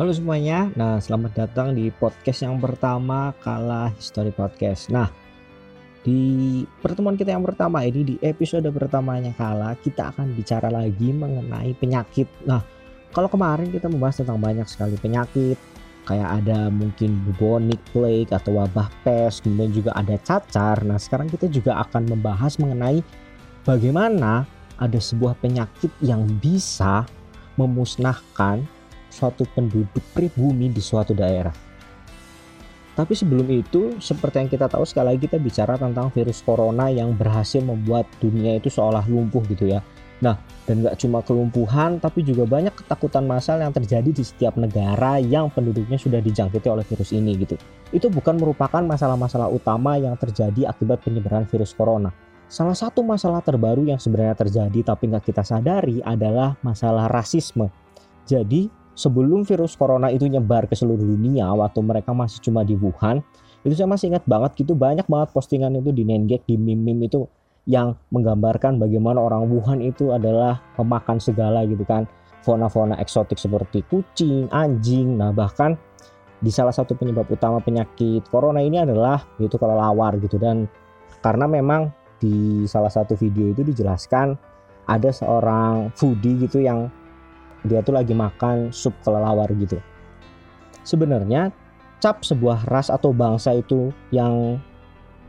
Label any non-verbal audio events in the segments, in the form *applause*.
Halo semuanya, nah selamat datang di podcast yang pertama Kala History Podcast. Nah, di pertemuan kita yang pertama ini di episode pertamanya Kala kita akan bicara lagi mengenai penyakit. Nah, kalau kemarin kita membahas tentang banyak sekali penyakit, kayak ada mungkin bubonic plague atau wabah pes, kemudian juga ada cacar. Nah, sekarang kita juga akan membahas mengenai bagaimana ada sebuah penyakit yang bisa memusnahkan suatu penduduk pribumi di suatu daerah. Tapi sebelum itu, seperti yang kita tahu sekali lagi kita bicara tentang virus corona yang berhasil membuat dunia itu seolah lumpuh gitu ya. Nah, dan gak cuma kelumpuhan, tapi juga banyak ketakutan massal yang terjadi di setiap negara yang penduduknya sudah dijangkiti oleh virus ini gitu. Itu bukan merupakan masalah-masalah utama yang terjadi akibat penyebaran virus corona. Salah satu masalah terbaru yang sebenarnya terjadi tapi nggak kita sadari adalah masalah rasisme. Jadi sebelum virus corona itu nyebar ke seluruh dunia waktu mereka masih cuma di Wuhan itu saya masih ingat banget gitu banyak banget postingan itu di Nengek di meme-meme itu yang menggambarkan bagaimana orang Wuhan itu adalah pemakan segala gitu kan. Fauna-fauna eksotik seperti kucing, anjing, nah bahkan di salah satu penyebab utama penyakit corona ini adalah yaitu kelelawar gitu. Dan karena memang di salah satu video itu dijelaskan ada seorang foodie gitu yang dia tuh lagi makan sup kelelawar gitu. Sebenarnya cap sebuah ras atau bangsa itu yang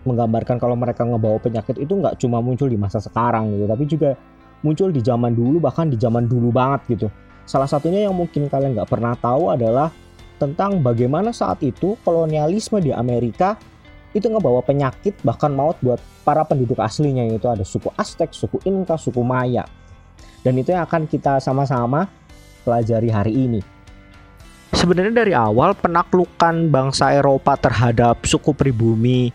menggambarkan kalau mereka ngebawa penyakit itu nggak cuma muncul di masa sekarang gitu, tapi juga muncul di zaman dulu bahkan di zaman dulu banget gitu. Salah satunya yang mungkin kalian nggak pernah tahu adalah tentang bagaimana saat itu kolonialisme di Amerika itu ngebawa penyakit bahkan maut buat para penduduk aslinya yaitu ada suku Aztec, suku Inca, suku Maya. Dan itu yang akan kita sama-sama pelajari hari ini. Sebenarnya dari awal penaklukan bangsa Eropa terhadap suku pribumi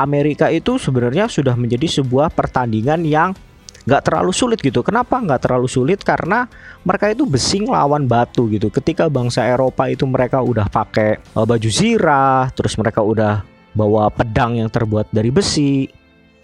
Amerika itu sebenarnya sudah menjadi sebuah pertandingan yang nggak terlalu sulit gitu. Kenapa nggak terlalu sulit? Karena mereka itu besi lawan batu gitu. Ketika bangsa Eropa itu mereka udah pakai eh, baju zirah, terus mereka udah bawa pedang yang terbuat dari besi,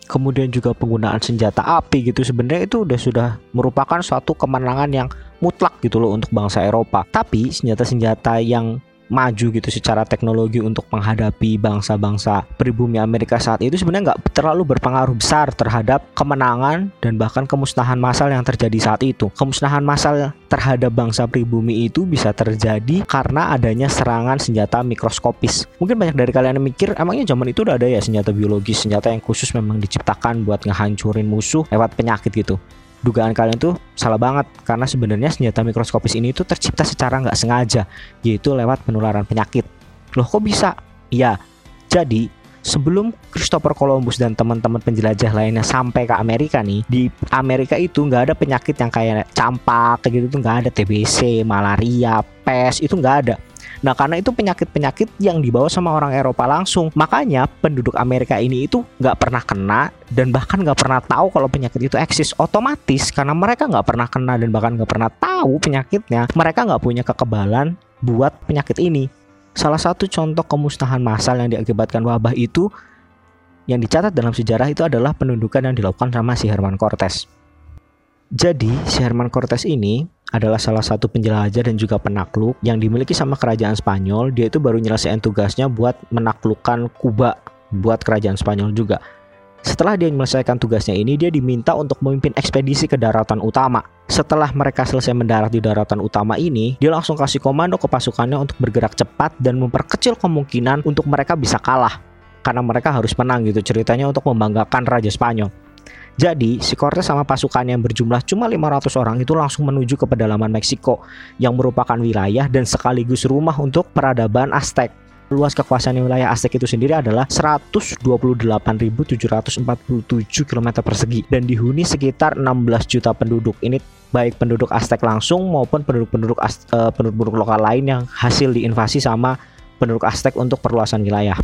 kemudian juga penggunaan senjata api gitu sebenarnya itu udah sudah merupakan suatu kemenangan yang mutlak gitu loh untuk bangsa Eropa. Tapi senjata-senjata yang maju gitu secara teknologi untuk menghadapi bangsa-bangsa pribumi Amerika saat itu sebenarnya nggak terlalu berpengaruh besar terhadap kemenangan dan bahkan kemusnahan massal yang terjadi saat itu. Kemusnahan massal terhadap bangsa pribumi itu bisa terjadi karena adanya serangan senjata mikroskopis. Mungkin banyak dari kalian yang mikir emangnya zaman itu udah ada ya senjata biologis, senjata yang khusus memang diciptakan buat ngehancurin musuh lewat penyakit gitu dugaan kalian tuh salah banget karena sebenarnya senjata mikroskopis ini tuh tercipta secara nggak sengaja yaitu lewat penularan penyakit. Loh kok bisa? Ya, jadi sebelum Christopher Columbus dan teman-teman penjelajah lainnya sampai ke Amerika nih di Amerika itu nggak ada penyakit yang kayak campak kayak gitu tuh nggak ada TBC, malaria, pes itu nggak ada. Nah karena itu penyakit-penyakit yang dibawa sama orang Eropa langsung. Makanya penduduk Amerika ini itu nggak pernah kena Dan bahkan nggak pernah tahu kalau penyakit itu eksis. Otomatis karena mereka nggak pernah kena dan bahkan nggak pernah tahu penyakitnya Mereka nggak punya kekebalan buat penyakit ini. Salah satu contoh kemusnahan massal yang diakibatkan wabah itu yang dicatat dalam sejarah itu adalah penundukan yang dilakukan sama si Herman Cortes. Jadi, si Herman Cortes ini adalah salah satu penjelajah dan juga penakluk yang dimiliki sama kerajaan Spanyol. Dia itu baru nyelesain tugasnya buat menaklukkan Kuba buat kerajaan Spanyol juga. Setelah dia menyelesaikan tugasnya ini, dia diminta untuk memimpin ekspedisi ke daratan utama. Setelah mereka selesai mendarat di daratan utama ini, dia langsung kasih komando ke pasukannya untuk bergerak cepat dan memperkecil kemungkinan untuk mereka bisa kalah. Karena mereka harus menang gitu ceritanya untuk membanggakan Raja Spanyol. Jadi, si Cortez sama pasukan yang berjumlah cuma 500 orang itu langsung menuju ke pedalaman Meksiko yang merupakan wilayah dan sekaligus rumah untuk peradaban Aztec. Luas kekuasaan wilayah Aztec itu sendiri adalah 128.747 km persegi dan dihuni sekitar 16 juta penduduk. Ini baik penduduk Aztec langsung maupun penduduk-penduduk uh, penduduk lokal lain yang hasil diinvasi sama penduduk Aztec untuk perluasan wilayah.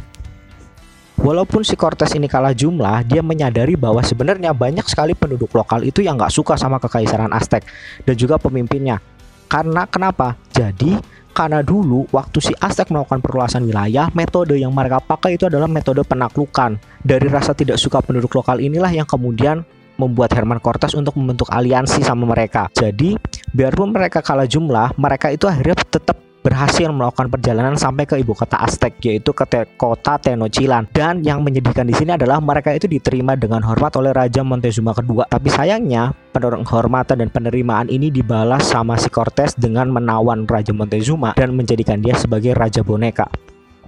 Walaupun si Cortes ini kalah jumlah, dia menyadari bahwa sebenarnya banyak sekali penduduk lokal itu yang nggak suka sama kekaisaran Aztec dan juga pemimpinnya. Karena kenapa? Jadi karena dulu waktu si Aztec melakukan perluasan wilayah, metode yang mereka pakai itu adalah metode penaklukan. Dari rasa tidak suka penduduk lokal inilah yang kemudian membuat Herman Cortes untuk membentuk aliansi sama mereka. Jadi, biarpun mereka kalah jumlah, mereka itu akhirnya tetap berhasil melakukan perjalanan sampai ke ibu kota Aztec yaitu ke te kota Tenochtitlan. Dan yang menyedihkan di sini adalah mereka itu diterima dengan hormat oleh Raja Montezuma kedua. Tapi sayangnya penghormatan dan penerimaan ini dibalas sama si Cortes dengan menawan Raja Montezuma dan menjadikan dia sebagai raja boneka.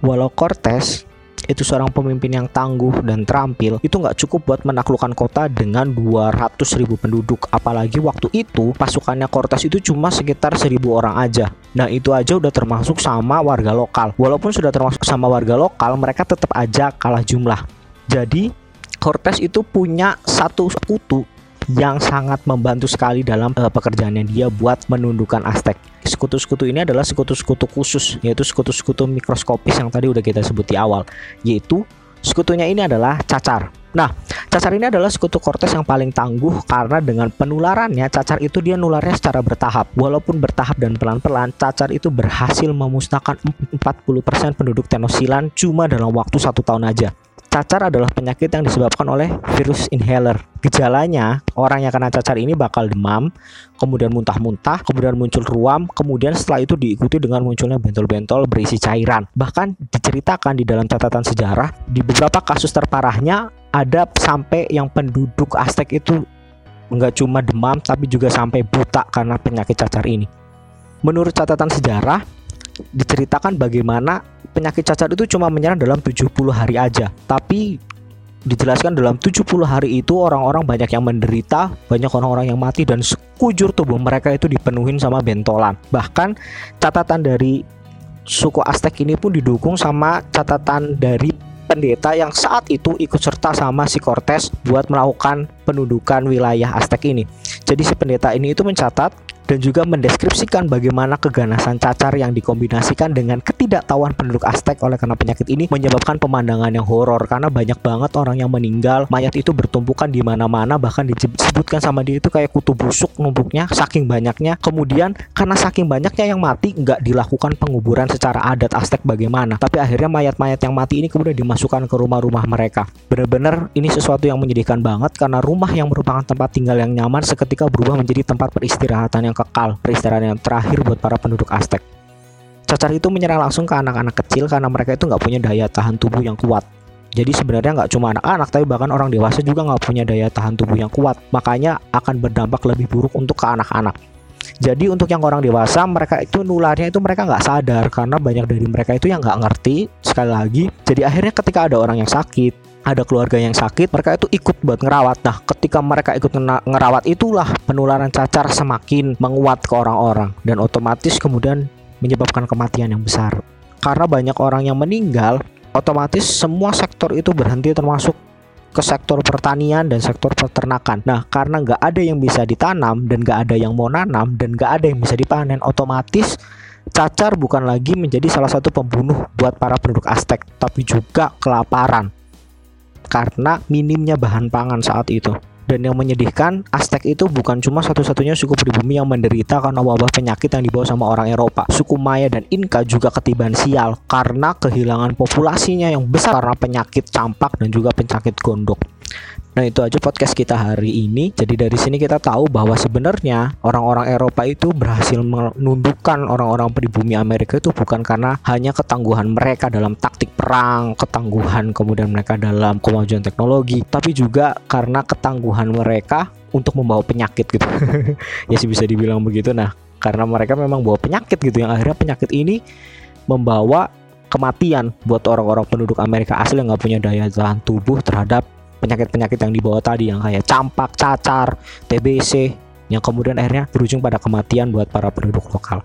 Walau Cortes itu seorang pemimpin yang tangguh dan terampil. Itu nggak cukup buat menaklukkan kota dengan 200 ribu penduduk. Apalagi waktu itu pasukannya Cortes itu cuma sekitar 1000 orang aja. Nah itu aja udah termasuk sama warga lokal. Walaupun sudah termasuk sama warga lokal mereka tetap aja kalah jumlah. Jadi Cortes itu punya satu sekutu yang sangat membantu sekali dalam uh, pekerjaannya dia buat menundukkan Aztec. Sekutu-sekutu ini adalah sekutu-sekutu khusus, yaitu sekutu-sekutu mikroskopis yang tadi udah kita sebut di awal, yaitu sekutunya ini adalah cacar. Nah, cacar ini adalah sekutu Cortes yang paling tangguh karena dengan penularannya cacar itu dia nularnya secara bertahap. Walaupun bertahap dan pelan-pelan, cacar itu berhasil memusnahkan 40% penduduk Tenochtitlan cuma dalam waktu satu tahun aja. Cacar adalah penyakit yang disebabkan oleh virus inhaler. Gejalanya, orang yang kena cacar ini bakal demam, kemudian muntah-muntah, kemudian muncul ruam, kemudian setelah itu diikuti dengan munculnya bentol-bentol berisi cairan. Bahkan diceritakan di dalam catatan sejarah, di beberapa kasus terparahnya ada sampai yang penduduk Aztec itu nggak cuma demam tapi juga sampai buta karena penyakit cacar ini. Menurut catatan sejarah, diceritakan bagaimana penyakit cacar itu cuma menyerang dalam 70 hari aja. Tapi dijelaskan dalam 70 hari itu orang-orang banyak yang menderita, banyak orang-orang yang mati dan sekujur tubuh mereka itu dipenuhin sama bentolan. Bahkan catatan dari suku Aztec ini pun didukung sama catatan dari pendeta yang saat itu ikut serta sama si Cortes buat melakukan pendudukan wilayah Aztec ini. Jadi si pendeta ini itu mencatat dan juga mendeskripsikan bagaimana keganasan cacar yang dikombinasikan dengan ketidaktahuan penduduk Aztec oleh karena penyakit ini menyebabkan pemandangan yang horor karena banyak banget orang yang meninggal, mayat itu bertumpukan di mana-mana bahkan disebutkan sama dia itu kayak kutu busuk numpuknya saking banyaknya. Kemudian karena saking banyaknya yang mati nggak dilakukan penguburan secara adat Aztec bagaimana, tapi akhirnya mayat-mayat yang mati ini kemudian dimasukkan ke rumah-rumah mereka. Benar-benar ini sesuatu yang menyedihkan banget karena rumah yang merupakan tempat tinggal yang nyaman seketika berubah menjadi tempat peristirahatan yang kekal, peristirahatan yang terakhir buat para penduduk Aztec. Cacar itu menyerang langsung ke anak-anak kecil karena mereka itu nggak punya daya tahan tubuh yang kuat. Jadi sebenarnya nggak cuma anak-anak, tapi bahkan orang dewasa juga nggak punya daya tahan tubuh yang kuat. Makanya akan berdampak lebih buruk untuk ke anak-anak. Jadi untuk yang orang dewasa mereka itu nularnya itu mereka nggak sadar karena banyak dari mereka itu yang nggak ngerti sekali lagi. Jadi akhirnya ketika ada orang yang sakit ada keluarga yang sakit, mereka itu ikut buat ngerawat. Nah, ketika mereka ikut ngerawat itulah penularan cacar semakin menguat ke orang-orang dan otomatis kemudian menyebabkan kematian yang besar. Karena banyak orang yang meninggal, otomatis semua sektor itu berhenti termasuk ke sektor pertanian dan sektor peternakan. Nah, karena nggak ada yang bisa ditanam dan nggak ada yang mau nanam dan nggak ada yang bisa dipanen, otomatis cacar bukan lagi menjadi salah satu pembunuh buat para penduduk Aztec, tapi juga kelaparan karena minimnya bahan pangan saat itu. Dan yang menyedihkan, Aztec itu bukan cuma satu-satunya suku pribumi yang menderita karena wabah penyakit yang dibawa sama orang Eropa. Suku Maya dan Inka juga ketiban sial karena kehilangan populasinya yang besar karena penyakit campak dan juga penyakit gondok. Nah itu aja podcast kita hari ini. Jadi dari sini kita tahu bahwa sebenarnya orang-orang Eropa itu berhasil menundukkan orang-orang pribumi Amerika itu bukan karena hanya ketangguhan mereka dalam taktik perang, ketangguhan kemudian mereka dalam kemajuan teknologi, tapi juga karena ketangguhan mereka untuk membawa penyakit gitu. *laughs* ya sih bisa dibilang begitu. Nah karena mereka memang bawa penyakit gitu yang akhirnya penyakit ini membawa kematian buat orang-orang penduduk Amerika asli yang nggak punya daya tahan tubuh terhadap penyakit-penyakit yang dibawa tadi yang kayak campak, cacar, TBC yang kemudian akhirnya berujung pada kematian buat para penduduk lokal.